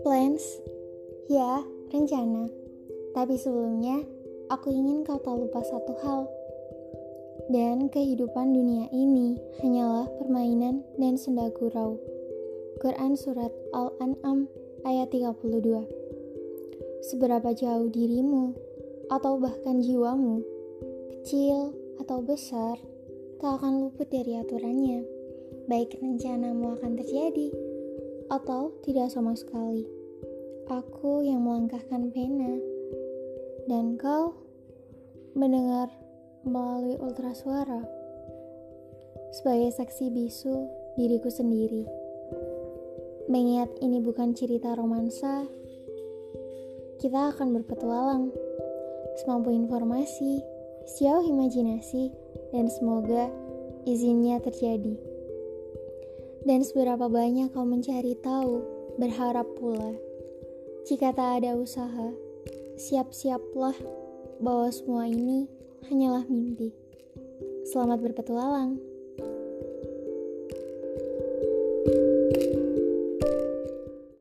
Plans? Ya, rencana. Tapi sebelumnya, aku ingin kau tak lupa satu hal. Dan kehidupan dunia ini hanyalah permainan dan senda gurau. Quran Surat Al-An'am ayat 32 Seberapa jauh dirimu atau bahkan jiwamu, kecil atau besar, tak akan luput dari aturannya. Baik rencanamu akan terjadi atau tidak sama sekali. Aku yang melangkahkan pena dan kau mendengar melalui ultrasuara sebagai saksi bisu diriku sendiri. Mengingat ini bukan cerita romansa, kita akan berpetualang semampu informasi, sejauh imajinasi, dan semoga izinnya terjadi. Dan seberapa banyak kau mencari tahu, berharap pula. Jika tak ada usaha, siap-siaplah bahwa semua ini hanyalah mimpi. Selamat berpetualang.